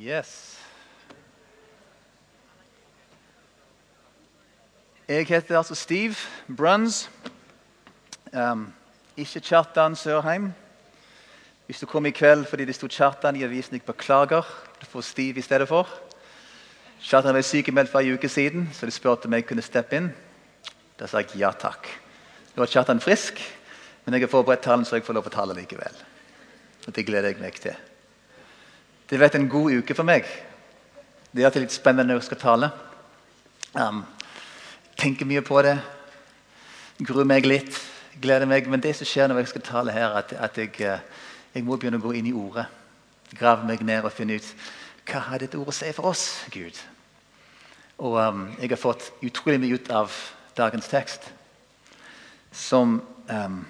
Yes. Jeg heter altså Steve Bruns. Um, ikke Kjartan Sørheim. Hvis du kom i kveld fordi det sto Kjartan i avisen, jeg beklager. Du får Steve i stedet for. Kjartan var sykemeldt for en uke siden, så de spurte om jeg kunne steppe inn. Da sa jeg ja takk. Nå er Kjartan frisk, men jeg har forberedt talen, så jeg får lov å tale likevel. Og Det gleder jeg meg til. Det har vært en god uke for meg. Det er alltid litt spennende når jeg skal tale. Um, tenker mye på det. Gruer meg litt. Gleder meg. Men det som skjer når jeg skal tale her, at, at jeg, eh, jeg, må begynne å gå inn i ordet. Grave meg ned og finne ut hva har dette ordet å si for oss, Gud. Og um, jeg har fått utrolig mye ut av dagens tekst. Som um,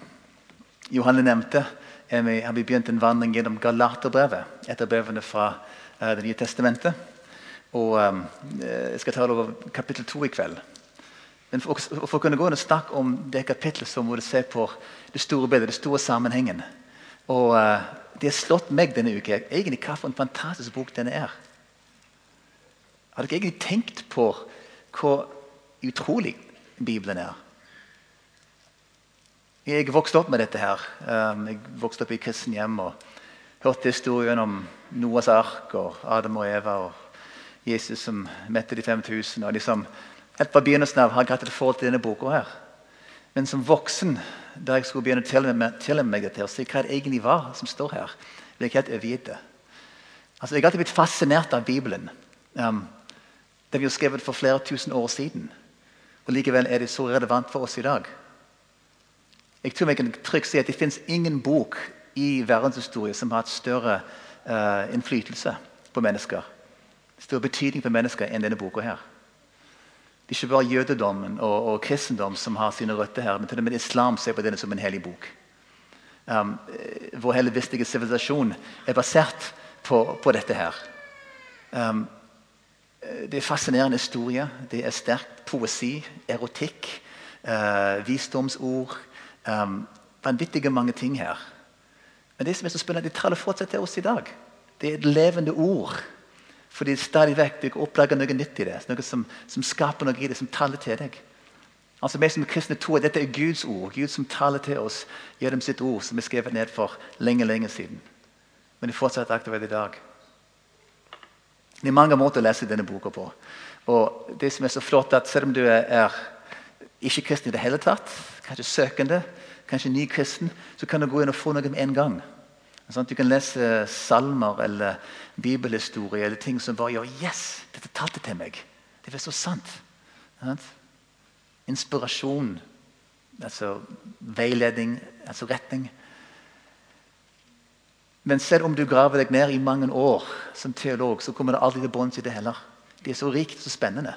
Johanne nevnte, vi, har vi begynt en vandring gjennom Galaterbrevet. Et av brevene fra uh, Det nye testamentet. Og um, Jeg skal ta det over kapittel to i kveld. Men for, for, å kunne gå inn og snakke om det kapittelet, så må du se på det store bildet, det store sammenhengen. Og uh, Det har slått meg denne uka egentlig hva for en fantastisk bok denne er. Har dere egentlig tenkt på hvor utrolig Bibelen er? Jeg vokste opp med dette. her. Um, jeg vokste opp i kristen hjem og hørte historien om Noas ark og Adam og Eva og Jesus som mette de 5000. og liksom, Helt fra begynnelsen av har hatt et forhold til denne boka. her. Men som voksen, da jeg skulle begynne å telle meg dette, og se hva det egentlig var som står her, ble jeg helt overgitt. Altså, jeg har alltid blitt fascinert av Bibelen. Um, den ble skrevet for flere tusen år siden. Og Likevel er det så relevant for oss i dag. Jeg tror jeg kan trygt si at Det fins ingen bok i verdenshistorien som har hatt større uh, innflytelse på mennesker. Større betydning for mennesker enn denne boka. her. Det er ikke bare jødedommen og, og, kristendom som har sine røtter her, men til og med islam ser på denne som en hellig bok. Um, vår hele vestlige sivilisasjon er basert på, på dette her. Um, det er fascinerende historie. Det er sterk poesi, erotikk, uh, visdomsord Um, vanvittige mange ting her. Men det som er så spennende, de taler fortsatt til oss i dag. Det er et levende ord. Fordi stadig vekk du oppdager noe nytt i det. Noe som, som, skaper noe i det, som taler til deg. Altså Vi som kristne tror dette er Guds ord. Gud som taler til oss gjennom sitt ord, som er skrevet ned for lenge lenge siden. Men det er fortsatt aktuelt i dag. Det er mange måter å lese denne boka på. Og det som er så flott at Selv om du er ikke kristen i det hele tatt, kanskje søkende, kanskje ny kristen, så kan du gå inn og få noe med en gang. Sånn du kan lese salmer eller bibelhistorie eller ting som bare gjør Yes! Dette talte til meg. Det er så sant. Sånn? Inspirasjon, altså veiledning, altså retning. Men selv om du graver deg ned i mange år som teolog, så kommer det aldri til bunns i det heller. Det er så rikt og så spennende.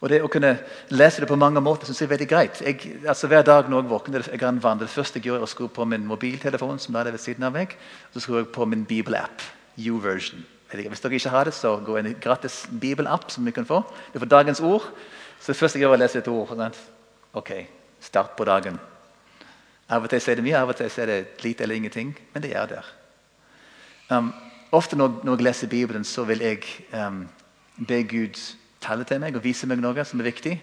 Og det Å kunne lese det på mange måter synes jeg er veldig greit. Jeg, altså Hver dag når jeg våkner, jeg kan vandre. Det første jeg gjør, er å skru på min mobiltelefon, som er ved siden av meg, så skrur jeg på min bibelapp. U-version. Hvis dere ikke har det, så gå i gratis bibelapp som vi kan få. Du får dagens ord. Så det første jeg gjør, er å lese et ord. Sånn. Ok, start på dagen. Av og til er det mye, av og til er det lite eller ingenting. Men det er der. Um, ofte når, når, jeg leser Bibelen, så vil jeg um, be Gud taler til meg og viser meg noe som er viktig,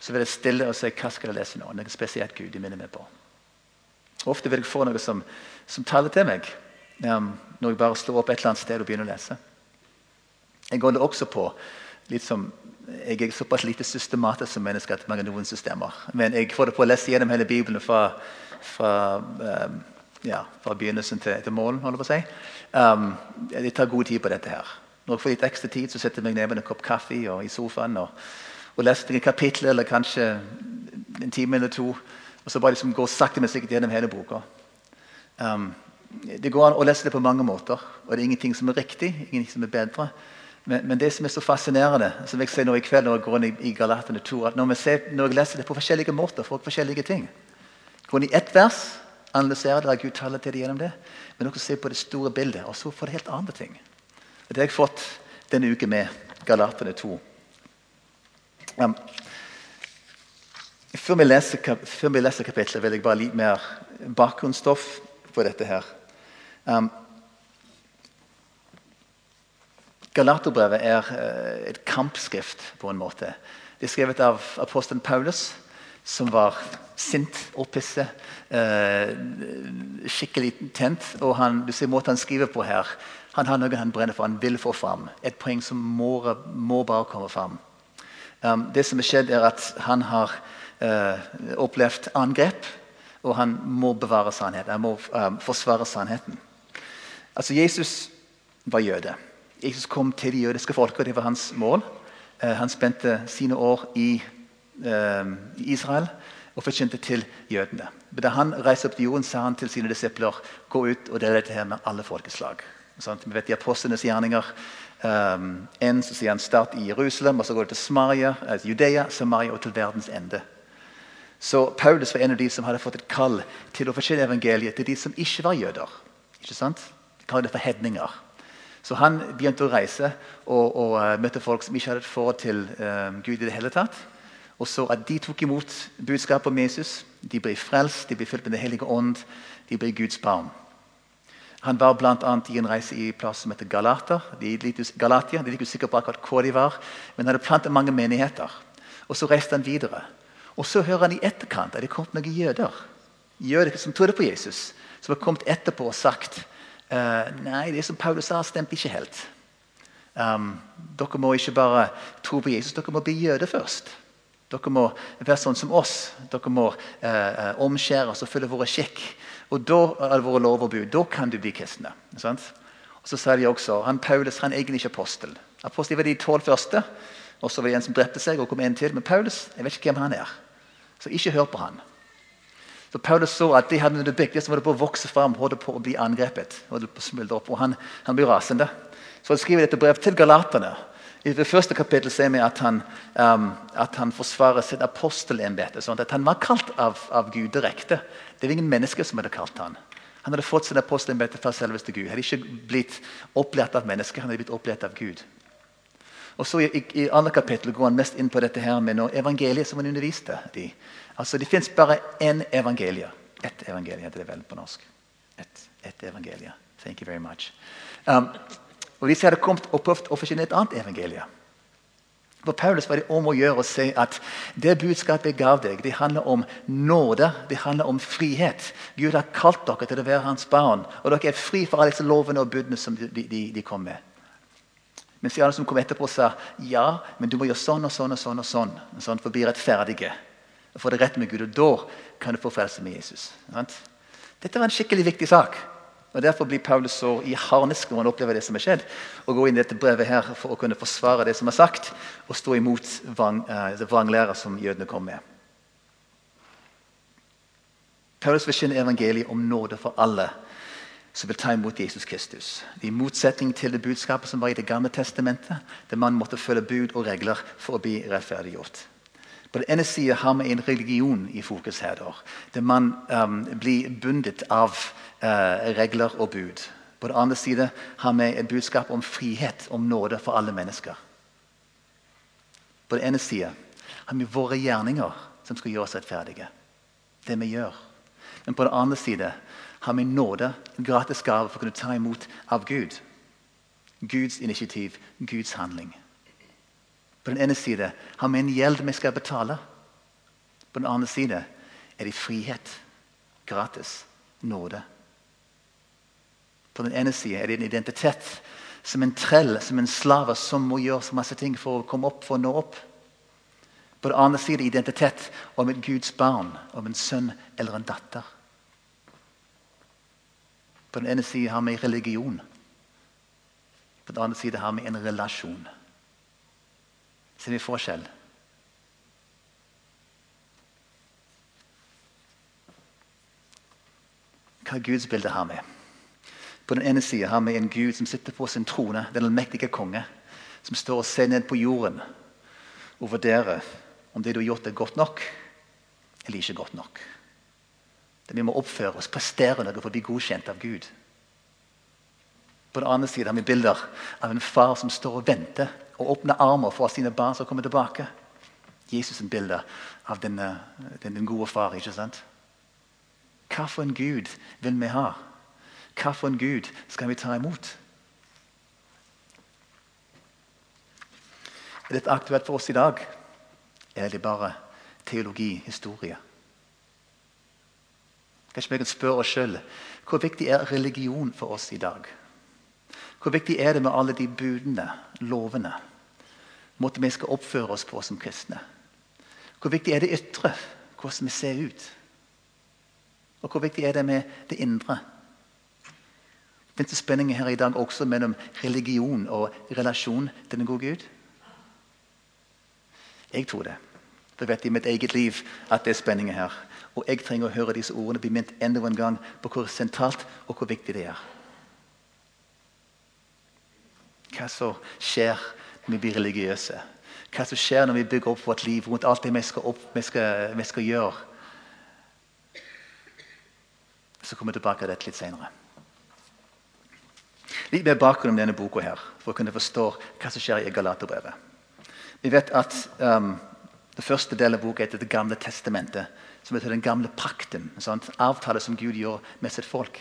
så vil jeg stille og si hva skal jeg lese nå? Noe spesielt Gud de minner meg på. Ofte vil jeg få noe som, som taler til meg um, når jeg bare slår opp et eller annet sted og begynner å lese. Jeg går det også på litt som jeg er såpass lite systematisk som menneske at mange noen systemer. Men jeg får det på å lese gjennom hele Bibelen fra, fra, um, ja, fra begynnelsen til, til målen. holder på å si. Um, jeg tar god tid på dette her. Når jeg får litt ekstra tid, så setter jeg meg ned med en kopp kaffe og i sofaen og, og leser et kapittel eller kanskje en time eller to. Og så bare liksom går sakte, men sikkert gjennom hele boka. Um, det går an å lese det på mange måter, og det er ingenting som er riktig. ingenting som er bedre. Men, men det som er så fascinerende, som jeg ser nå i kveld når jeg går inn i, i Galatene 2, at når, ser, når, jeg leser det på forskjellige måter, jeg forskjellige ting. Går inn i ett vers, analyserer det, og Gud taler til det gjennom det, men også ser på det store bildet, og så får det helt andre ting. Det har jeg fått denne uken med Galaterne 2. Um, før, vi leser, før vi leser kapitlet, vil jeg bare litt mer bakgrunnsstoff på dette her. Um, Galaterbrevet er eh, et kampskrift på en måte. Det er skrevet av apostelen Paulus, som var sint, opphisset, eh, skikkelig tent. Og han, du ser måten han skriver på her. Han har noe han brenner for, han vil få fram. Et poeng som må, må bare komme fram. Um, det som har skjedd, er at han har uh, opplevd angrep, og han må bevare sannheten. Han må um, forsvare sannheten. Altså, Jesus var jøde. Jesus kom til det jødiske folket, og det var hans mål. Uh, han spente sine år i uh, Israel og forkynte til jødene. Da han reiste opp til jorden, sa han til sine disipler gå ut og dele dette her med alle folkeslag. Sånn, vi vet i Apostlenes gjerninger um, en så sier han start i Jerusalem, og så går det til Samaria, altså Judea, Samaria og til verdens ende. Så Paulus var en av de som hadde fått et kall til å forkynne evangeliet til de som ikke var jøder. Ikke sant? De kaller det for hedninger. Så han begynte å reise og, og uh, møtte folk som ikke hadde et forhold til uh, Gud i det hele tatt. Og så at de tok imot budskapet om Jesus. De ble frelst, de ble fylt med Den hellige ånd. De ble Guds barn. Han var bl.a. i en reise i plass som heter Galater. De Galatia. De er ikke sikre på akkurat hvor de var, men han hadde plantet mange menigheter. Og Så reiste han videre. Og Så hører han i etterkant at det kom noen jøder jøder som trodde på Jesus, som har kommet etterpå og sagt uh, nei, det som Paulus sa, stemte ikke helt. Um, dere må ikke bare tro på Jesus, dere må bli jøder først. Dere må være sånn som oss. Dere må uh, omskjæres og følge våre skikk. Og da er det våre lov og bud. Da kan du bli kristne. Og så sa de også, han Paulus han er egentlig ikke apostel. Apostel var de tolv første. Og så var det en som drepte seg og kom en til. Men Paulus jeg vet ikke hvem han er. Så ikke hør på han. Så Paulus så at de hadde det bygd, som det på å vokse fram, holdt på å bli angrepet. Holdt på å smuldre opp, og Han, han blir rasende. Så han skriver dette brevet til galaterne. I det første kapittelet ser vi at han, um, at han forsvarer sitt apostelembete. Sånn at han var kalt av, av Gud direkte. Det var ingen mennesker som hadde kalt han. Han hadde fått sin apostelembete fra selveste Gud. Han hadde ikke blitt opplært av mennesker, han hadde blitt opplært av Gud. Og så I, i andre kapittel går han mest inn på dette her med noe evangeliet som han underviste. De. Altså, Det fins bare én evangelie. Ett evangelie heter det vel på norsk. Ett et evangelie. Thank you very much. Um, og jeg hadde kommet og prøvd å forkynne et annet evangelie For Paulus var det om å gjøre å si at det budskapet jeg gav deg, det handler om nåde, det handler om frihet. Gud har kalt dere til å være hans barn, og dere er fri for alle disse lovene og budene som de, de, de kom med. Mens de andre som kom etterpå, sa ja, men du må gjøre sånn og sånn og sånn, og sånn, sånn for å bli rettferdige. Og få det rett med Gud, og da kan du få frelse med Jesus. Dette var en skikkelig viktig sak. Og Derfor blir Paulus så i harnisk når han opplever det som er skjedd, og går inn i dette brevet her for å kunne forsvare det som er sagt, og stå imot vranglæra som jødene kom med. Paulus forkynner evangeliet om nåde for alle som vil ta imot Jesus Kristus. I motsetning til det budskapet som var i Det gamle testamentet, der man måtte følge bud og regler for å bli rettferdiggjort. På den ene siden har vi en religion i fokus her, der man um, blir bundet av eh, regler og bud. På den andre side har vi et budskap om frihet, om nåde for alle mennesker. På den ene sida har vi våre gjerninger som skal gjøre oss rettferdige. Det vi gjør. Men på den andre side har vi nåde, gratis gave for å kunne ta imot av Gud. Guds initiativ, Guds handling. På den ene side har vi en gjeld vi skal betale. På den andre side er det frihet. Gratis. Nåde. På den ene siden er det en identitet som en trell, som en slave, som må gjøre så masse ting for å komme opp, for å nå opp. På den andre siden identitet om et Guds barn, om en sønn eller en datter. På den ene siden har vi religion. På den andre siden har vi en relasjon. Ser vi forskjell? Hva Guds bilde har vi? På den ene sida har vi en Gud som sitter på sin trone, den allmektige konge, som står og ser ned på jorden og vurderer om det du har gjort, er godt nok eller ikke godt nok. Det vi må oppføre oss, prestere noe for å bli godkjent av Gud. På den andre siden har vi bilder av en far som står og venter og åpner armer for sine barn skal komme tilbake. Jesus er en bilde av den, den, den gode far. ikke sant? Hva for en Gud vil vi ha? Hvilken Gud skal vi ta imot? Er dette aktuelt for oss i dag? Eller er det bare teologi, historie? Kanskje vi kan spørre oss sjøl hvor viktig er religion for oss i dag? Hvor viktig er det med alle de budene, lovene, måten vi skal oppføre oss på som kristne? Hvor viktig er det ytre, hvordan vi ser ut? Og hvor viktig er det med det indre? Det spenninger her i dag også mellom religion og relasjon til den gode Gud? Jeg tror det. Jeg vet i mitt eget liv at det er spenninger her. Og jeg trenger å høre disse ordene bli minnet enda en gang på hvor sentralt og hvor viktig det er. Hva som skjer når vi blir religiøse? Hva som skjer når vi bygger opp vårt liv rundt alt det vi skal, opp, vi skal, vi skal gjøre? Så kommer jeg tilbake til dette litt senere. Litt mer bakgrunn om denne boka her, for å kunne forstå hva som skjer i Galaterbrevet. Vi vet at um, Det første delen av boka heter Det gamle testamentet, som heter den gamle pakten. Sant? avtale som Gud gjør med sitt folk.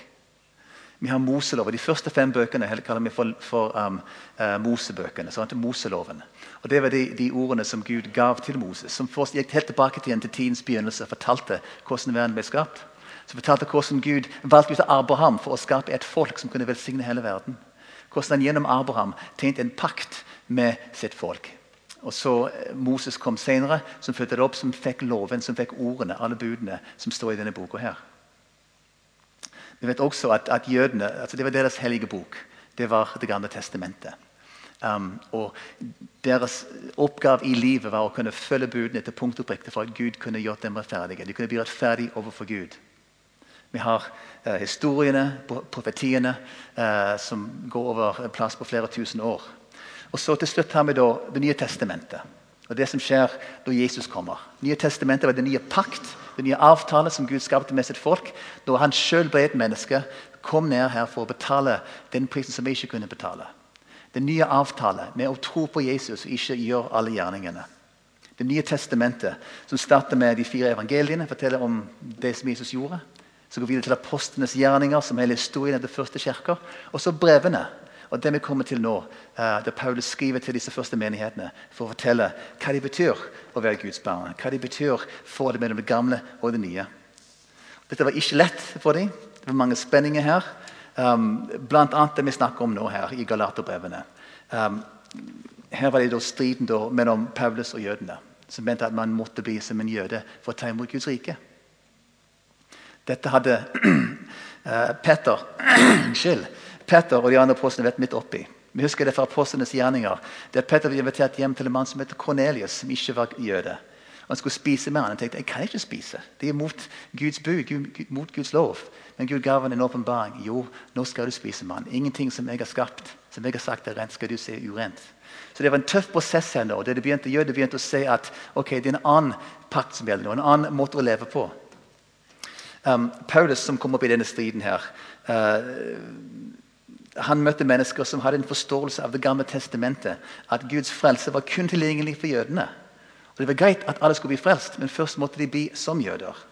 Vi har Moseloven. De første fem bøkene kaller vi for, for um, uh, Mosebøkene. Sant? Moseloven. Og Det var de, de, ordene som Gud gav til Moses. Som gikk helt tilbake til, til tidens begynnelse og fortalte hvordan verden ble skapt. Som fortalte hvordan Gud valgte ut Abraham for å skape et folk som kunne velsigne hele verden. Hvordan han gjennom Abraham tjente en pakt med sitt folk. Og så eh, Moses kom senere, som fulgte det opp, som fikk loven, som fikk ordene, alle budene som står i denne boka. her. Vi vet også at, at jødene, altså Det var deres hellige bok. Det var Det gamle testamentet. Um, og Deres oppgave i livet var å kunne følge budene til punkt og prikke for at Gud kunne gjort dem rettferdige. De kunne bli rettferdige overfor Gud. Vi har eh, historiene, profetiene, eh, som går over en plass på flere tusen år. Og så til slutt har vi da Det nye testamentet. Og det som skjer når Jesus kommer. Nye testamentet var den nye pakt den nye avtale som Gud skapte med sitt folk, da han sjøl ble et menneske, kom ned her for å betale den prisen som vi ikke kunne betale. Den nye avtale med å tro på Jesus og ikke gjøre alle gjerningene. Det nye testamentet, som starter med de fire evangeliene, forteller om det som Jesus gjorde. Så går vi videre til apostlenes gjerninger, som hele historien etter første kirke. Og så brevene, og det vi kommer til nå, da der Paulus skriver til disse første menighetene for å fortelle hva de betyr å være Guds barn. Hva de betyr for det mellom det gamle og det nye. Dette var ikke lett for dem. Det var mange spenninger her. Um, blant annet det vi snakker om nå her i Galaterbrevene. Um, her var det da striden da mellom Paulus og jødene, som mente at man måtte bli som en jøde for å ta imot Guds rike. Dette hadde uh, Peter Peter og de andre apostlene vært midt oppi. Vi husker det fra apostlenes gjerninger. Der Peter ble invitert hjem til en mann som heter Kornelius, som ikke var jøde. Han skulle spise med han. Han tenkte jeg kan ikke spise. Det er mot Guds bud, mot Guds lov. Men Gud ga ham en åpenbaring. Jo, nå skal du spise med han. Ingenting som jeg har skapt, som jeg har sagt er rent, skal du se urent. Så Det var en tøff prosess her nå. Det de begynte å gjøre, de begynte å se at ok, det er en annen pakt som gjelder nå, en annen måte å leve på. Um, Paulus, som kom opp i denne striden her, uh, han møtte mennesker som hadde en forståelse av Det gamle testamentet. At Guds frelse var kun tilgjengelig for jødene. Og Det var greit at alle skulle bli frelst, men først måtte de bli som jøder.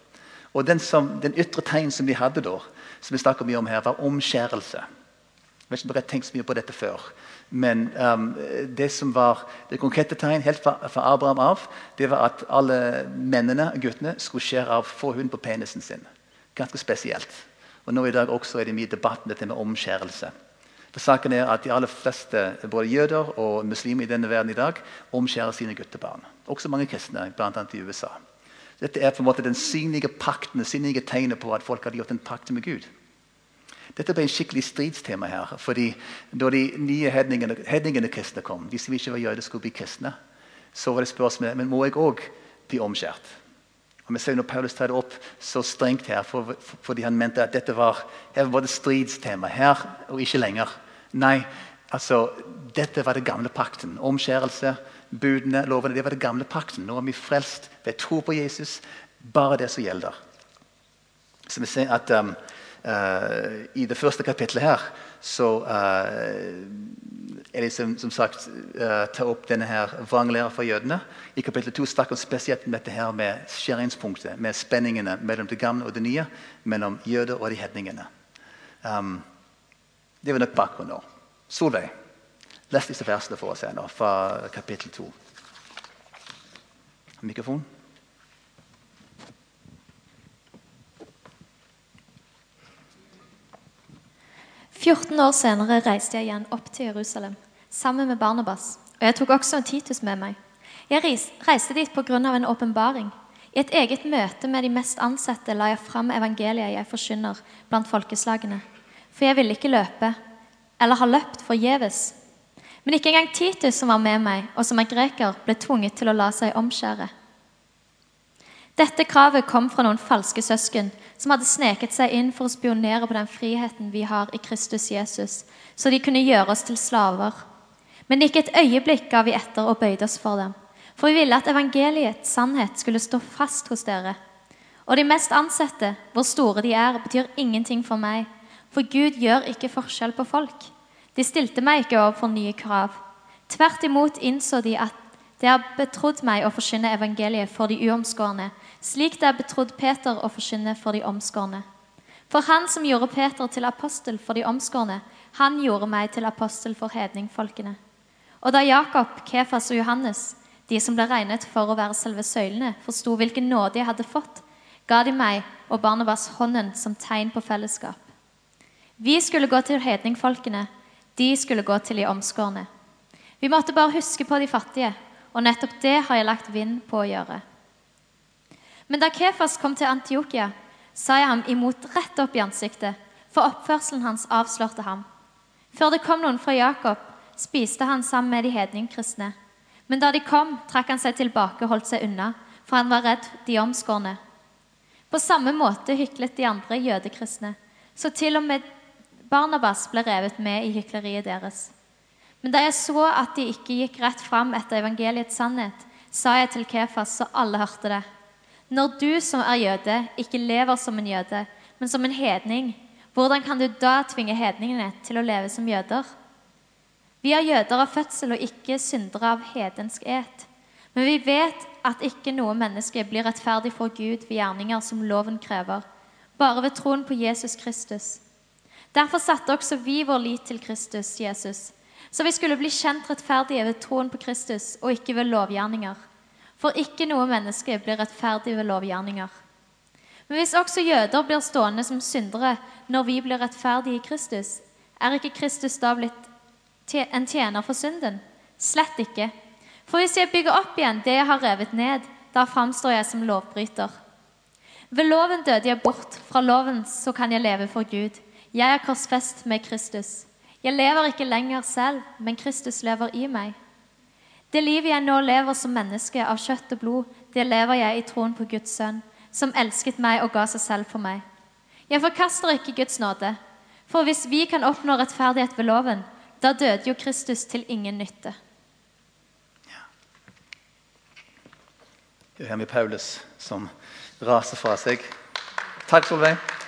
Og Den, som, den ytre tegn som de hadde da, som vi snakker mye om her, var omskjærelse. Jeg vet ikke om dere har tenkt så mye på dette før. Men um, det som var det konkrete tegn helt fra, fra, Abraham av, det var at alle mennene og guttene skulle skjære av forhuden på penisen sin. Ganske spesielt. Og nå i dag også er det mye debatt om dette med omskjærelse. For saken er at De aller fleste både jøder og muslimer i denne verden i dag omskjærer sine guttebarn. Også mange kristne, bl.a. i USA. Dette er på en måte den synlige pakten, det synlige tegnet på at folk hadde gjort en pakt med Gud. Dette ble en skikkelig stridstema her. fordi Da de nye hedningene, hedningene kristne kom, de som ikke var jøder, skulle bli kristne, så var det spørsmålet men må jeg òg bli omskjært. Og vi ser når Paulus tar det opp så strengt her, for, for, fordi han mente at dette var, her var det stridstema. Her og ikke lenger. Nei, altså, dette var det gamle pakten. Omskjærelse, budene, lovene. Det var det gamle pakten. Nå er vi frelst ved tro på Jesus. Bare det som gjelder. Så vi ser at um, I det første kapitlet her så uh, er de som, som sagt uh, tar opp denne her vranglæra for jødene. I kapittel 2 snakker vi spesielt om dette her med skjæringspunktet, med spenningene mellom det gamle og det nye, mellom jøder og de hedningene. Um, det var nok bakgrunnen nå. Solveig, Les disse versene for oss her nå, fra kapittel 2. Mikrofon? «14 år senere reiste jeg igjen opp til Jerusalem sammen med Barnabas, og jeg tok også en Titus med meg. Jeg reiste dit av en åpenbaring. I et eget møte med de mest ansatte la jeg fram evangeliet jeg forkynner blant folkeslagene. For jeg ville ikke løpe, eller ha løpt forgjeves. Men ikke engang Titus, som var med meg, og som er greker, ble tvunget til å la seg omskjære. Dette kravet kom fra noen falske søsken som hadde sneket seg inn for å spionere på den friheten vi har i Kristus Jesus, så de kunne gjøre oss til slaver. Men ikke et øyeblikk ga vi etter og bøyde oss for dem. For vi ville at evangeliets sannhet skulle stå fast hos dere. Og de mest ansette, hvor store de er, betyr ingenting for meg. For Gud gjør ikke forskjell på folk. De stilte meg ikke overfor nye krav. Tvert imot innså de at det er betrodd meg å forkynne evangeliet for de uomskårne, slik det er betrodd Peter å forkynne for de omskårne. For han som gjorde Peter til apostel for de omskårne, han gjorde meg til apostel for hedningfolkene. Og da Jakob, Kefas og Johannes, de som ble regnet for å være selve søylene, forsto hvilken nåde jeg hadde fått, ga de meg og Barnabas hånden som tegn på fellesskap. Vi skulle gå til hedningfolkene, de skulle gå til de omskårne. Vi måtte bare huske på de fattige, og nettopp det har jeg lagt vind på å gjøre. Men da Kefas kom til Antiokia, sa jeg ham imot rett opp i ansiktet, for oppførselen hans avslørte ham. Før det kom noen fra Jakob, spiste han sammen med de hedningkristne. Men da de kom, trakk han seg tilbake og holdt seg unna, for han var redd de omskårne. På samme måte hyklet de andre jødekristne, så til og med Barnabas ble revet med i hykleriet deres. Men da jeg så at de ikke gikk rett fram etter evangeliets sannhet, sa jeg til Kefas, så alle hørte det. Når du som er jøde, ikke lever som en jøde, men som en hedning, hvordan kan du da tvinge hedningene til å leve som jøder? Vi er jøder av fødsel og ikke syndere av hedensk et. Men vi vet at ikke noe menneske blir rettferdig for Gud ved gjerninger som loven krever, bare ved troen på Jesus Kristus. Derfor satte også vi vår lit til Kristus Jesus, så vi skulle bli kjent rettferdige ved troen på Kristus og ikke ved lovgjerninger. For ikke noe menneske blir rettferdig ved lovgjerninger. Men hvis også jøder blir stående som syndere når vi blir rettferdige i Kristus, er ikke Kristus da blitt en tjener for synden? Slett ikke. For hvis jeg bygger opp igjen det jeg har revet ned, da framstår jeg som lovbryter. Ved loven døde jeg bort, fra loven så kan jeg leve for Gud. Jeg er korsfest med Kristus. Jeg lever ikke lenger selv, men Kristus lever i meg. Det livet jeg nå lever som menneske av kjøtt og blod, det lever jeg i troen på Guds sønn, som elsket meg og ga seg selv for meg. Jeg forkaster ikke Guds nåde, for hvis vi kan oppnå rettferdighet ved loven, da døde jo Kristus til ingen nytte. Her har vi Paulus som raser fra seg. Takk, Solveig.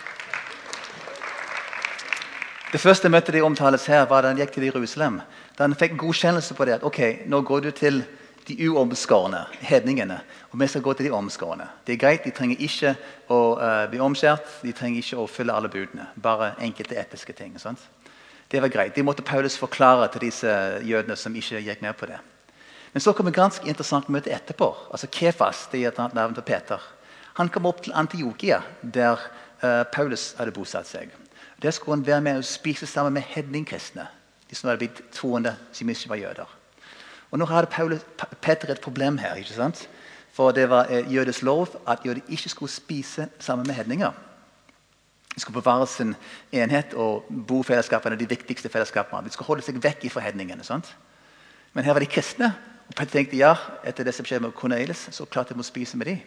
Det første møtet de omtales her, var da han gikk til Jerusalem. Da han fikk godkjennelse på det at ok, nå går du til de uomskårne, hedningene, og vi skal gå til de omskårne. Det er greit, De trenger ikke å uh, bli omskjært, de trenger ikke å fylle alle budene. Bare enkelte etiske ting. Sant? Det var greit. Det måtte Paulus forklare til disse jødene som ikke gikk med på det. Men så kom et ganske interessant møte etterpå. altså Kefas, det er et annet navn til Peter. Han kom opp til Antiokia, der uh, Paulus hadde bosatt seg. Der skulle han være med og spise sammen med hedningkristne. De som hadde blitt troende som ikke var jøder. Og Nå hadde Paulus, Peter et problem her. ikke sant? For det var eh, jødisk lov at jøder ikke skulle spise sammen med hedninger. De skulle bevare sin enhet, og bofellesskapene de viktigste fellesskapene. De skulle holde seg vekk fra hedningene. sant? Men her var de kristne. Og Peter tenkte ja, etter det som skjedde med Cornelis, så klarte de å spise med dem.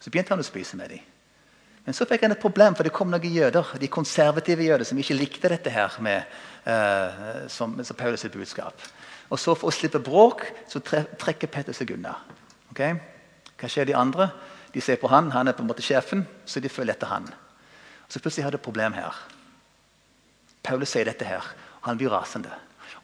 Så begynte han å spise med dem. Men så fikk han et problem, for det kom noen jøder, de konservative jøder som ikke likte dette her med, uh, som, som Paulus' budskap. Og så For å slippe bråk så trekker Petter seg unna. Okay? Hva skjer de andre? De ser på han, han er på en måte sjefen, så de følger etter han. Så plutselig har de et problem her. Paulus sier dette her, han blir rasende.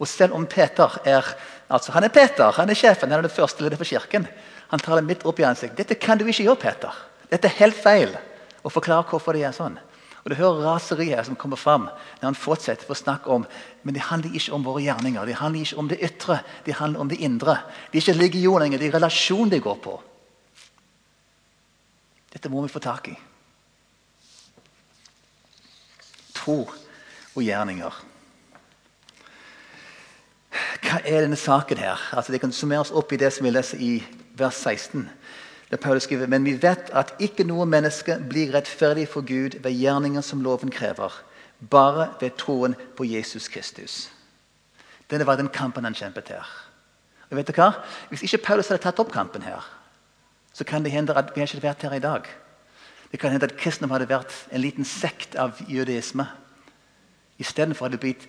Og selv om Peter er altså han er Peter, han er sjefen, han er den første leder for kirken, han tar det midt opp i ansiktet. Dette kan du ikke gjøre, Peter. Dette er helt feil. Og forklare hvorfor det er sånn. Og Du hører raseriet som kommer fram når han fortsetter å snakke om men det handler ikke om våre gjerninger, det handler ikke om det ytre, det handler om det indre. Det er ikke religion lenger, det er relasjon det går på. Dette må vi få tak i. Tro og gjerninger. Hva er denne saken her? Altså, det kan summeres opp i det som vi leser i vers 16. Der Paulus skriver, Men vi vet at ikke noe menneske blir rettferdig for Gud ved gjerninger som loven krever, bare ved troen på Jesus Kristus. Denne var den kampen han kjempet her. Og vet du hva? Hvis ikke Paulus hadde tatt opp kampen her, så kan det hende at vi ikke hadde vært her i dag. Det kan hende at kristendom hadde vært en liten sekt av jødeisme. Istedenfor hadde det blitt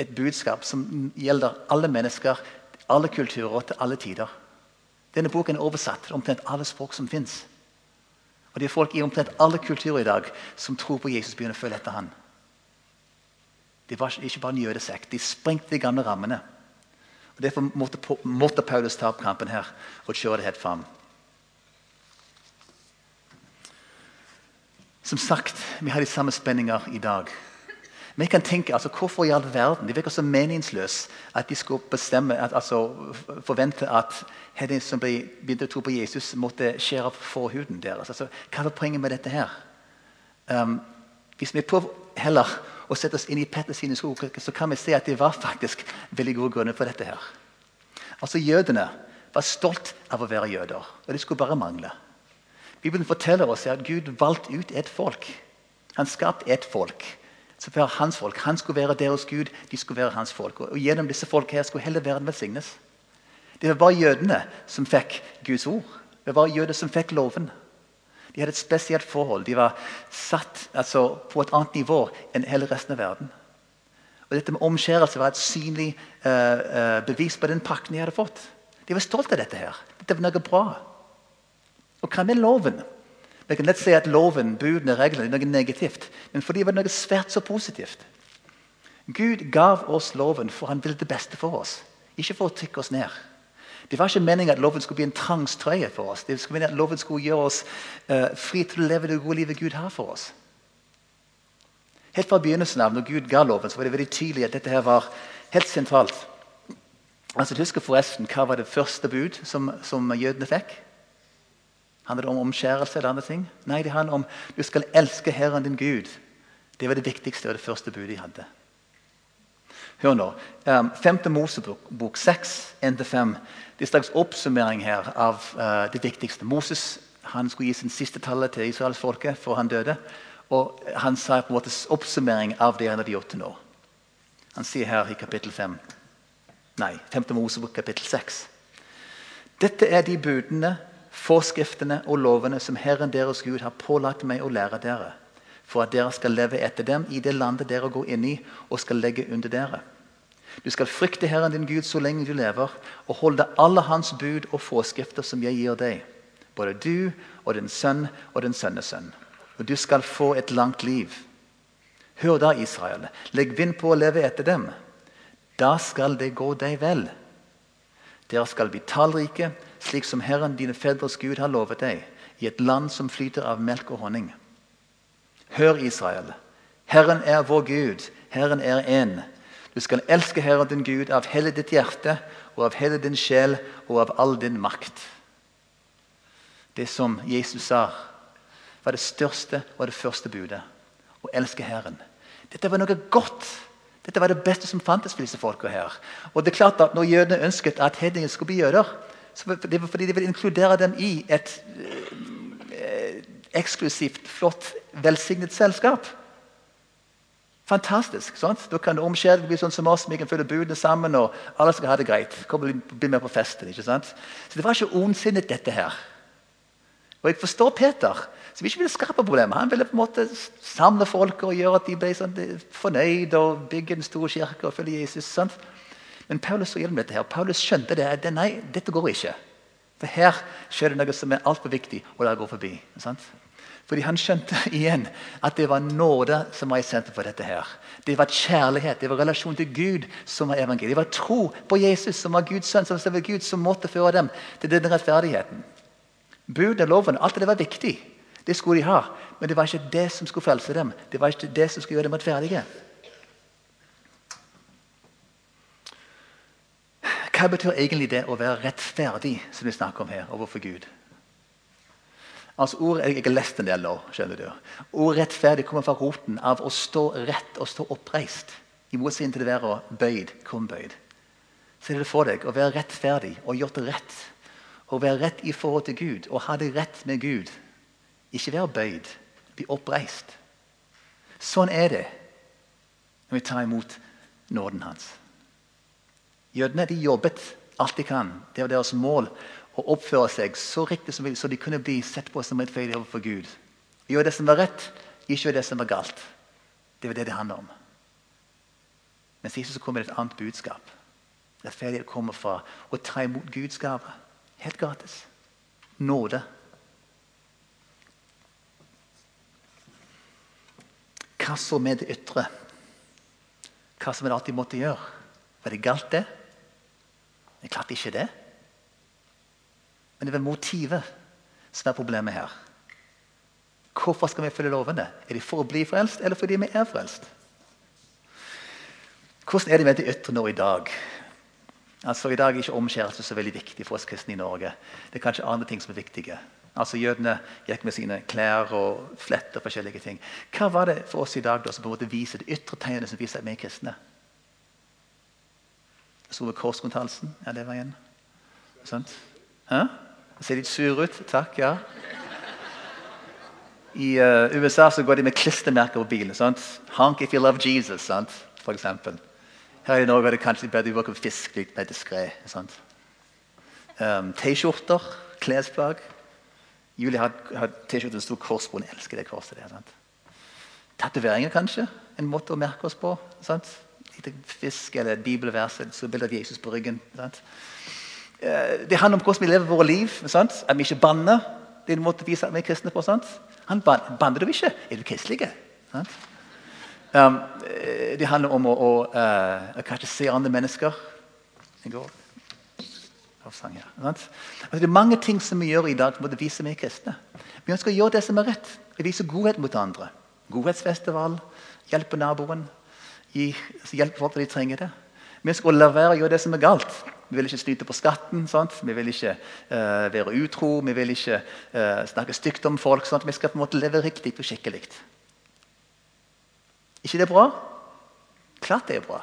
et budskap som gjelder alle mennesker, alle kulturer og til alle tider. Denne boken er oversatt til omtrent alle språk som fins. Og det er folk i omtrent alle kulturer i dag som tror på Jesus begynner å følge etter han. Det var ikke bare en jødesekt. De sprengte de gamle rammene. Og Derfor måtte, måtte Paulus ta opp kampen her og kjøre det helt fram. Som sagt, vi har de samme spenninger i dag. Vi kan tenke altså, Hvorfor i all verden? Det virker så meningsløst at de skulle bestemme, at, altså, forvente at de som begynte å tro på Jesus, måtte skjære av forhuden deres. Altså, hva var poenget med dette her? Um, hvis vi prøver heller å sette oss inn i Petters sine sko, så kan vi se at det var faktisk veldig gode grunner for dette. her. Altså, Jødene var stolt av å være jøder, og det skulle bare mangle. Bibelen forteller oss at Gud valgte ut et folk. Han skapte et folk så være hans folk. Han skulle være deres Gud, de skulle være hans folk. Og Gjennom disse folk her skulle hele verden velsignes. Det var bare jødene som fikk Guds ord. Det var jøder som fikk loven. De hadde et spesielt forhold. De var satt altså, på et annet nivå enn hele resten av verden. Og Dette med omskjærelse var et synlig uh, uh, bevis på den pakken de hadde fått. De var stolte av dette. her. Dette var noe bra. Og hva med loven? Vi kan lett si at loven, budene, reglene er noe negativt. Men fordi det var noe svært så positivt. Gud gav oss loven for han ville det beste for oss. Ikke for å trykke oss ned. Det var ikke meningen at loven skulle bli en tvangstrøye for oss. Det skulle meningen at loven skulle gjøre oss uh, fri til å leve det gode livet Gud har for oss. Helt fra begynnelsen av, når Gud ga loven, så var det veldig tydelig at dette her var helt sentralt. Altså, Husker forresten hva var det første bud som, som jødene fikk? Handler det om omskjærelse eller andre ting? Nei, det handler om du skal elske Herren din Gud. Det var det viktigste og det første budet de hadde. Hør nå. 5. Um, Mosebok 6, 1-5. Det er en slags oppsummering her av uh, det viktigste. Moses han skulle gi sin siste tale til israelsfolket før han døde. Og Han sa på en måte oppsummering av det han hadde gjort til nå. Han sier her i kapittel 5 Nei, 5. Mosebok kapittel 6. Dette er de budene forskriftene og lovene som Herren deres Gud har pålagt meg å lære dere, for at dere skal leve etter dem i det landet dere går inn i og skal legge under dere. Du skal frykte Herren din Gud så lenge du lever, og holde alle hans bud og forskrifter som jeg gir deg, både du og din sønn og din sønnesønn. Og du skal få et langt liv. Hør da, Israel, legg vind på å leve etter dem. Da skal det gå deg vel. Dere skal bli tallrike, slik som Herren dine fedres Gud har lovet deg, i et land som flyter av melk og honning. Hør, Israel. Herren er vår Gud. Herren er én. Du skal elske Herren din Gud av hele ditt hjerte og av hele din sjel og av all din makt. Det som Jesus sa, var det største og det første budet. Å elske Herren. Dette var noe godt. Dette var det beste som fantes for disse folka her. Og det er klart at Når jødene ønsket at hedningene skulle bli jøder, det var fordi de ville inkludere dem i et eh, eksklusivt, flott, velsignet selskap. Fantastisk. sant? Da kan det omskjære bli sånn som oss. Vi kan følge budene sammen, og alle skal ha det greit. Kom bli med på festen. ikke sant? Så Det var ikke ondsinnet, dette her. Og Jeg forstår Peter, som ikke ville skape problemer. Han ville på en måte samle folk og gjøre at de ble sånn fornøyd og bygge en stor kirke og følge Jesus. sant? Men Paulus gjennom dette her. Paulus skjønte det. det nei, dette går ikke. For her skjer det noe som er altfor viktig, og det går forbi. Sant? Fordi Han skjønte igjen at det var nåde som var i sentrum for dette. her. Det var kjærlighet, det var relasjon til Gud som var evangeliet. Det var tro på Jesus, som var Guds sønn, som var Gud, som måtte føre dem til denne rettferdigheten. Budene, loven, alt det var viktig. Det skulle de ha. Men det var ikke det som skulle frelse dem. Det var ikke det som skulle gjøre dem rettferdige. Hva betyr egentlig det å være rettferdig, som vi snakker om her, overfor Gud? Altså ord, Jeg har lest en del nå. skjønner du. Ordet rettferdig kommer fra roten av å stå rett og stå oppreist. I motsetning til det være bøyd, krumbøyd. Se det for deg å være rettferdig og gjort rett. Å være rett i forhold til Gud og ha det rett med Gud. Ikke være bøyd, bli oppreist. Sånn er det når vi tar imot nåden hans. Jødene de jobbet alt de kan. Det var deres mål å oppføre seg så riktig som mulig, så de kunne bli sett på som rettferdige overfor Gud. Gjøre det som var rett, ikke gjøre det som var galt. Det var det det handler om. Men sist så kommer det et annet budskap. Rettferdighet kommer fra å ta imot Guds gave. Helt gratis. Nåde. Hva så med det ytre? Hva som en alltid måtte gjøre? Var det galt, det? Det er klart ikke det. Men det er vel motivet som er problemet her. Hvorfor skal vi følge lovene? Er de for å bli frelst, eller fordi vi er frelst? Hvordan er det med det ytre nå i dag? Altså I dag er ikke omskjærelse så veldig viktig for oss kristne i Norge. Det er kanskje andre ting som er viktige. Altså Jødene gikk med sine klær og fletter og forskjellige ting. Hva var det for oss i dag da, som på en måte viser det ytre tegnet som viser at vi er kristne? Sto ved kors rundt? Ja, det var en. Sånt. Hæ? Ser litt sur ut. Takk, ja. I uh, USA så går de med klistremerker på bilen. Sant? 'Honk if you love Jesus', sant? for eksempel. Her i Norge er det kanskje bedre å bruke fisk litt mer diskré. Um, T-skjorter, klesplagg. Julie har, har T-skjorte med stor kors på. Hun elsker det korset. der, sant? Tatoveringer, kanskje. En måte å merke oss på. Sant? Lite fisk eller et bibelvers, så bilde av Jesus på ryggen. Sant? Eh, det handler om hvordan vi lever våre liv. Sant? At vi ikke banner. Det er en måte vise vi er kristne på. Sant? Han ban Banner du ikke? Er du kristelig? Um, eh, det handler om å, å, uh, kanskje se andre mennesker. I går. Sang, ja. altså, det er mange ting som vi gjør i dag som vi er kristne. Vi ønsker å gjøre det som er rett. Vi viser godhet mot andre. Godhetsfestival, hjelpe naboen. Gi, hjelp hjelpe folk når de trenger det. Vi skal la være å gjøre det som er galt. Vi vil ikke snyte på skatten. Sant? Vi vil ikke uh, være utro. Vi vil ikke uh, snakke stygt om folk. Sant? Vi skal på en måte leve riktig og skikkelig. ikke det bra? Klart det er bra.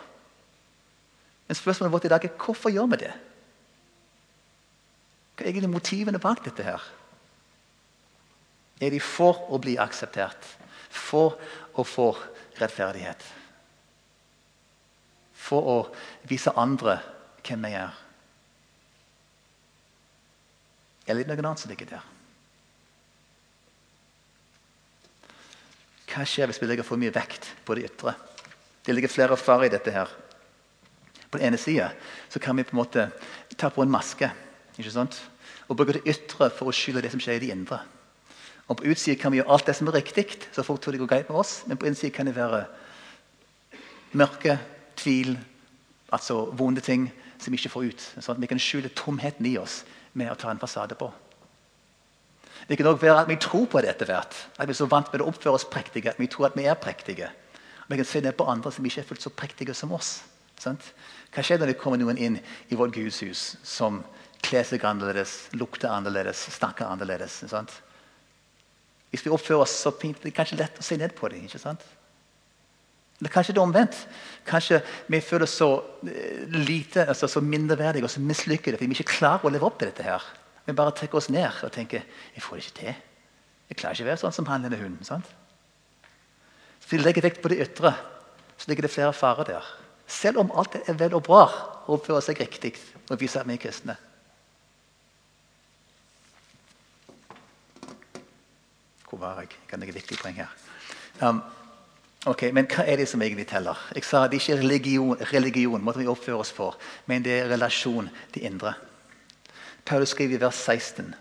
Men spørsmålet vårt i dag er hvorfor gjør vi det? Hva er egentlig motivene bak dette? her? Er de for å bli akseptert? For å få rettferdighet? For å vise andre hvem jeg er. Eller noen annet som ligger der. Hva skjer hvis vi legger for mye vekt på det ytre? Det ligger flere farer i dette. her. På den ene sida kan vi på en måte ta på en maske ikke sant? og bruke det ytre for å skylde det som skjer i det indre. Og På utsida kan vi gjøre alt det som er riktig, så folk tror det går greit med oss. Men på innsida kan det være mørke, tvil, altså vonde ting som vi ikke får ut. Sånn at vi kan skjule tomheten i oss med å ta en fasade på. Det kan også være at vi tror på det etter hvert. At vi er så vant med å oppføre oss prektige at vi tror at vi er prektige. Vi kan se ned på andre som ikke er fullt så prektige som oss. Sant? Hva skjer når det kommer noen inn i vårt gudshus som kler seg annerledes, lukter annerledes, snakker annerledes? Sant? Hvis vi oppfører oss så fint, det er kanskje lett å se ned på dem. ikke sant? Eller kanskje det er omvendt. Kanskje vi føler så eh, lite, altså så mindreverdige og så mislykkede fordi vi ikke klarer å leve opp til dette. her. Vi bare trekker oss ned og tenker jeg får det ikke til. Jeg klarer ikke å være sånn som han eller hun. sant? Så vi legger vekt på det ytre, så ligger det flere farer der. Selv om alt er vel og bra oppfører seg riktig og viser at vi er kristne. Hvor var jeg? Jeg kan legge viktig poeng her. Um, Ok, Men hva er det som egentlig teller? Jeg sa Det er ikke religion, religion måtte vi oppføre oss for, men det er relasjon til indre. Paulus skriver i vers 16.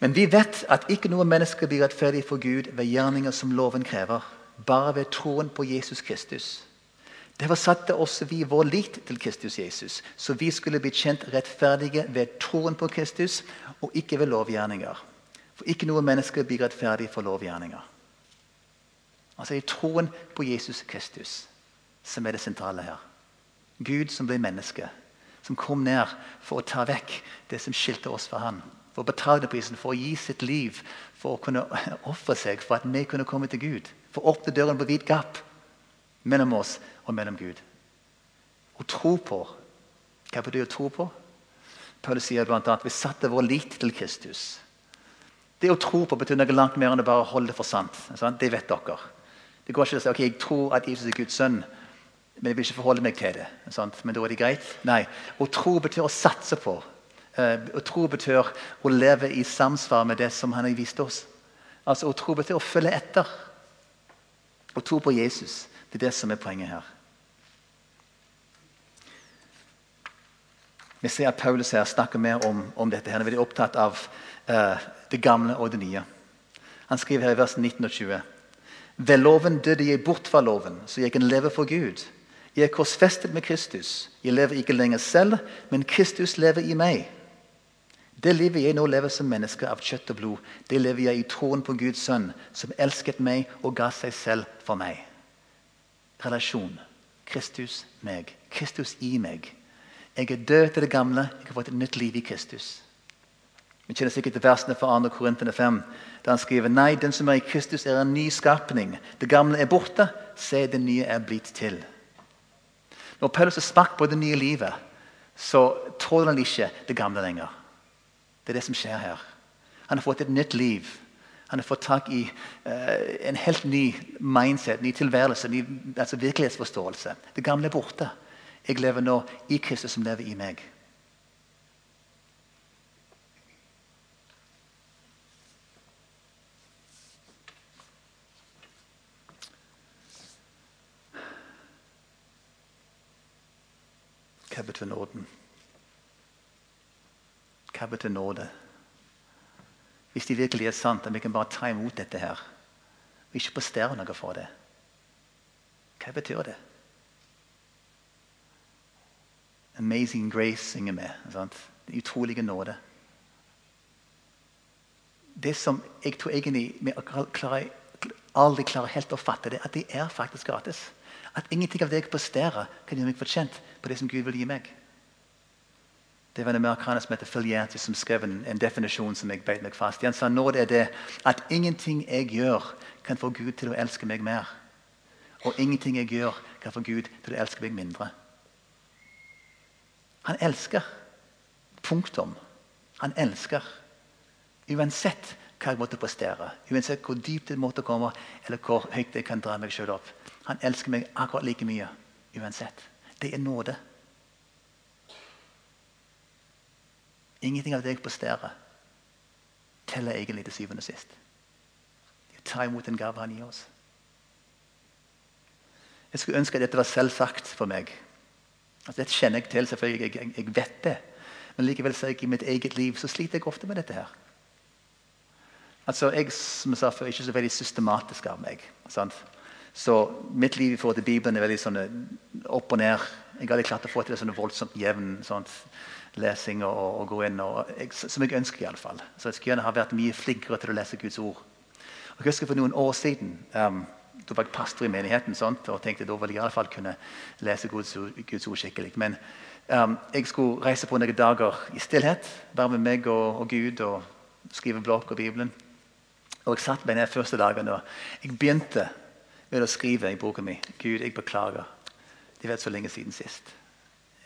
Men vi vet at ikke noe menneske blir rettferdig for Gud ved gjerninger som loven krever, bare ved troen på Jesus Kristus. Derfor satte også vi vår lit til Kristus Jesus, så vi skulle bli kjent rettferdige ved troen på Kristus og ikke ved lovgjerninger. For ikke noe menneske blir rettferdig for lovgjerninger. Altså er troen på Jesus Kristus som er det sentrale her. Gud som ble menneske. Som kom ned for å ta vekk det som skilte oss fra Han. For å betale prisen, for å gi sitt liv, for å kunne ofre seg for at vi kunne komme til Gud. For å åpne døren på vid gap mellom oss og mellom Gud. Å tro på. Hva betyr å tro på? Paulus sier bl.a. at vi satte vår lit til Kristus. Det å tro på betyr noe langt mer enn å bare holde det for sant. Det vet dere. Det går ikke å si ok, jeg tror at Jesus er Guds sønn, men jeg vil ikke forholde meg til det. Sant? Men da er det greit? Nei. Å tro betyr å satse på. Å tro betyr å leve i samsvar med det som han har vist oss. Altså Å tro betyr å følge etter. Å tro på Jesus. Det er det som er poenget her. Vi ser at Paulus her snakker mer om, om dette. Han er veldig opptatt av uh, det gamle og det nye. Han skriver her i vers 19 og 20. Ved loven døde jeg bort fra loven, så jeg kan leve for Gud. Jeg er korsfestet med Kristus. Jeg lever ikke lenger selv, men Kristus lever i meg. Det livet jeg nå lever som menneske av kjøtt og blod, det lever jeg i troen på Guds sønn, som elsket meg og ga seg selv for meg. Relasjon. Kristus, meg. Kristus i meg. Jeg er død til det gamle. Jeg har fått et nytt liv i Kristus. Vi kjenner sikkert til versene fra 2. Korintene 5, der han skriver Nei, den som er i Kristus, er en ny skapning. Det gamle er borte. Se, det nye er blitt til. Når Paulus har smakt på det nye livet, så tåler han ikke det gamle lenger. Det er det som skjer her. Han har fått et nytt liv. Han har fått tak i uh, en helt ny mindset, ny tilværelse, ny altså virkelighetsforståelse. Det gamle er borte. Jeg lever nå i Kristus, som lever i meg. Hva betyr nåden? Hva betyr nåde? Hvis det virkelig er sant at vi kan bare ta imot dette her og ikke prestere noe for det, hva betyr det? Amazing grace synger vi. Sant? Den utrolige nåde. Det som jeg tror egentlig vi aldri klarer helt å fatte, det at det er faktisk gratis. At ingenting av det jeg presterer, kan gjøre meg fortjent på det som Gud vil gi meg. Det var en amerikaner som heter Phil Yancey, som skrev en, en, definisjon som jeg beit meg fast i. Han sa nå det er det at ingenting jeg gjør, kan få Gud til å elske meg mer. Og ingenting jeg gjør, kan få Gud til å elske meg mindre. Han elsker. Punktum. Han elsker. Uansett hva jeg måtte prestere, uansett hvor dypt det måtte komme, eller hvor høyt jeg kan dra meg sjøl opp. Han elsker meg akkurat like mye uansett. Det er nåde. Ingenting av det jeg presterer, teller egentlig til syvende og sist. Jeg tar imot den gave han gir oss. Jeg skulle ønske at dette var selvsagt for meg. Altså, dette kjenner jeg til, selvfølgelig. Jeg, jeg, vet det. Men likevel ser jeg i mitt eget liv så sliter jeg ofte med dette her. Altså, Jeg som jeg sa før, er ikke så veldig systematisk av meg. Sant? Så mitt liv i forhold til Bibelen er veldig sånn opp og ned. Jeg aldri klart å få til det sånn voldsomt jevn sånt, lesing og, og, gå inn, og, jeg, som jeg ønsker. i alle fall. Så Jeg skulle gjerne ha vært mye flinkere til å lese Guds ord. Og jeg husker For noen år siden um, da var jeg pastor i menigheten sånt, og tenkte da ville jeg i alle fall kunne lese Guds, Guds ord skikkelig. Men um, jeg skulle reise på noen dager i stillhet, være med meg og, og Gud og skrive blokk og Bibelen. Og Jeg satt meg ned første dagen og jeg begynte med å skrive i boka mi. Gud, jeg beklager. Det vet så lenge siden sist.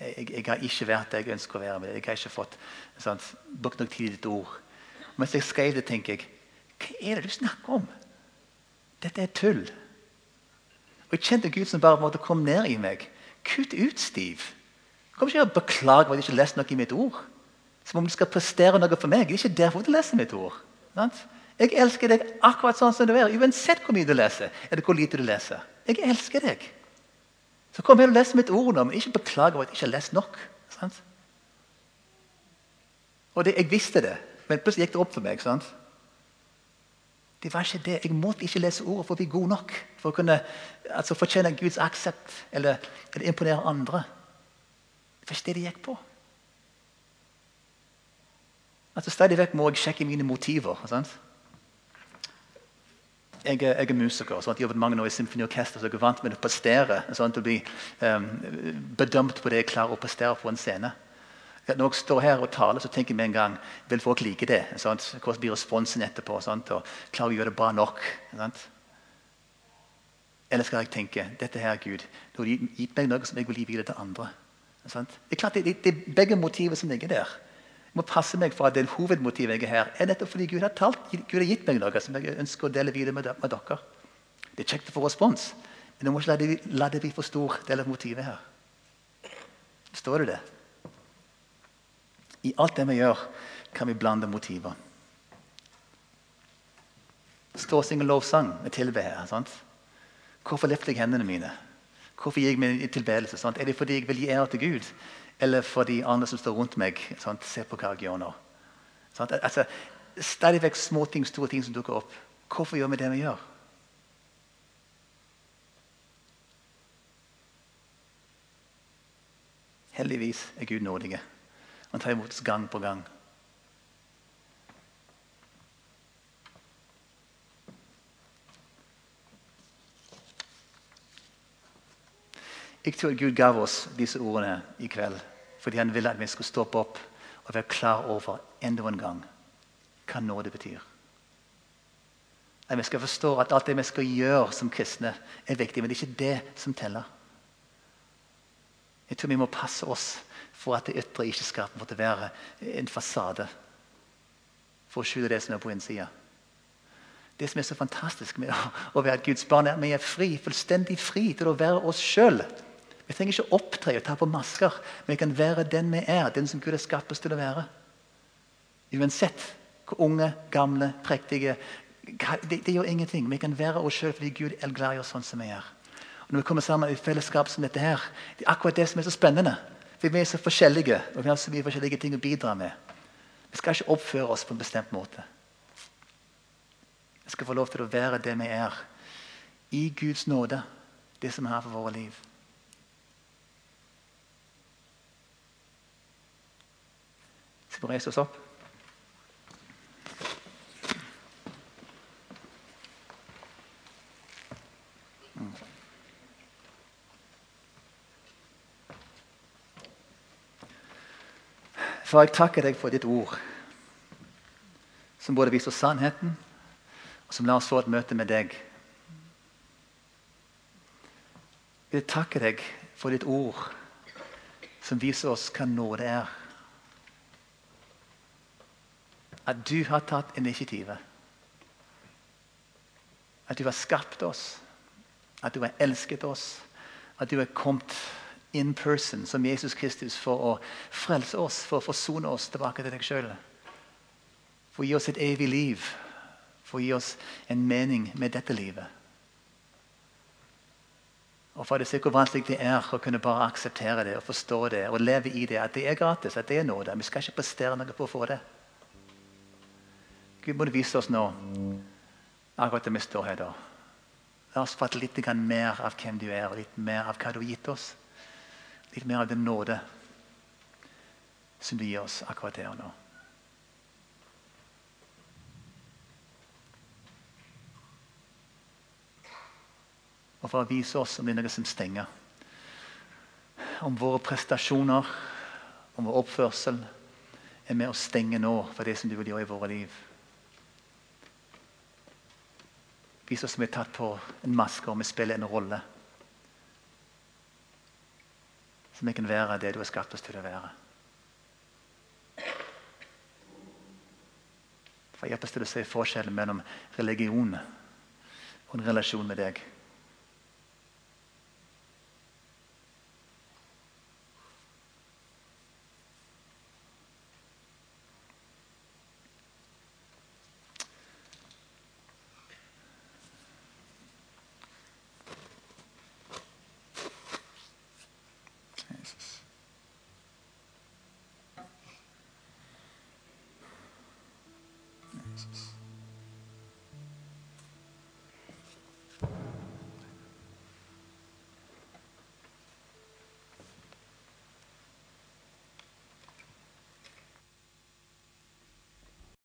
Jeg, jeg, har ikke vært der jeg ønsker å være. med Jeg har ikke fått sant, brukt nok tid i ditt ord. Mens jeg skrev det, tenker jeg Hva er det du snakker om? Dette er tull. Og Jeg kjente Gud som bare måtte komme ned i meg. Kutt ut, Steve. Kom ikke og beklag for at jeg ikke leste noe i mitt ord. Som om du skal prestere noe for meg. Det er ikke derfor du leser mitt ord. Sant? Jeg elsker deg akkurat sånn som du er, uansett hvor mye du leser. eller hvor lite du leser. Jeg elsker deg. Så kom her og les mitt ord nå, men ikke beklag over at jeg ikke har lest nok. Sant? Og det, Jeg visste det, men plutselig gikk det opp for meg. sant? Det var ikke det. Jeg måtte ikke lese ordet for å bli god nok. For å kunne altså, fortjene Guds aksept eller, eller imponere andre. Det var ikke det det gikk på. Altså Stadig vekk må jeg sjekke mine motiver. Sant? Jeg er, jeg er musiker. Sant? Jeg jobbet mange år i symfoniorkester, så jeg er vant med å prestere. Sant? Å bli um, bedømt på det jeg klarer å prestere på en scene. Når jeg står her og taler, så tenker jeg med en gang vil folk like det. Sant? Hvordan blir responsen etterpå? Sant? Og Klarer jeg å gjøre det bra nok? Sant? Eller skal jeg tenke dette her, Gud, du har gitt meg noe som jeg vil gi videre til andre? Sant? Det er klart det, det, det er begge motiver som ligger der. Jeg må passe meg for at det hovedmotivet jeg er her, er nettopp fordi Gud har, talt, Gud har gitt meg noe som jeg ønsker å dele videre med, med dere. Det er kjekt å få respons, men du må ikke la det, la det bli for stor del av motivet her. Står det det? I alt det vi gjør, kan vi blande motiver. Stå og synge lovsang med tilbe her. sant? Hvorfor løfter jeg hendene mine? Hvorfor gir jeg min tilbedelse? Sant? Er det fordi jeg vil gi ære til Gud? Eller for de andre som står rundt meg, sant? ser på hva jeg gjør nå? Sant? Altså, stadig vekk småting, store ting som dukker opp. Hvorfor gjør vi det vi gjør? Heldigvis er Gud nådige. Han tar imot oss gang på gang. Jeg tror Gud gav oss disse ordene i kveld fordi han ville at vi skulle stoppe opp og være klar over enda en gang hva nåde betyr. At vi skal forstå at alt det vi skal gjøre som kristne, er viktig, men det er ikke det som teller. Jeg tror vi må passe oss for at det ytre ikke skal måtte være en fasade for å skjule det som er på innsida. Det som er så fantastisk med å være Guds barn, er at vi er fri, fullstendig fri til å være oss sjøl. Vi trenger ikke opptre og ta på masker, men vi kan være den vi er. Den som Gud har skapt oss til å være. Uansett hvor unge, gamle, prektige det, det, gjør ingenting. Vi kan være oss sjøl fordi Gud er glad i oss sånn som vi er. Og når vi kommer sammen i fellesskap som dette her, det er akkurat det som er så spennende. For vi er så forskjellige, og vi har så mye forskjellige ting å bidra med. Vi skal ikke oppføre oss på en bestemt måte. Vi skal få lov til å være det vi er. I Guds nåde, det som er for våre liv. Skal reise oss opp? Far, jeg takker deg for ditt ord, som både viser sannheten, og som lar oss få et møte med deg. Jeg takker deg for ditt ord, som viser oss hva nåde er. At du har tatt initiativet. At du har skapt oss. At du har elsket oss. At du har kommet in person som Jesus Kristus for å frelse oss, for å forsone oss tilbake til deg sjøl. For å gi oss et evig liv, for å gi oss en mening med dette livet. Og for det ser hvor vanskelig det er å kunne bare akseptere det og forstå det og leve i det. At det er gratis, at det er nåde. Vi skal ikke prestere noe på å få det. Gud må du vise oss nå, akkurat det vi står her da. La oss fatte litt mer av hvem du er, litt mer av hva du har gitt oss litt mer av den nåde som du gir oss akkurat her nå. Og for å vise oss om det er noe som stenger. Om våre prestasjoner, om vår oppførsel er med å stenge nå for det som du vil gjøre i våre liv. Oss som er tatt på en maske og vi spiller en rolle. Så vi kan være det du har skapt oss til å være. For Hjelp oss til å se forskjellen mellom religion og en relasjon med deg.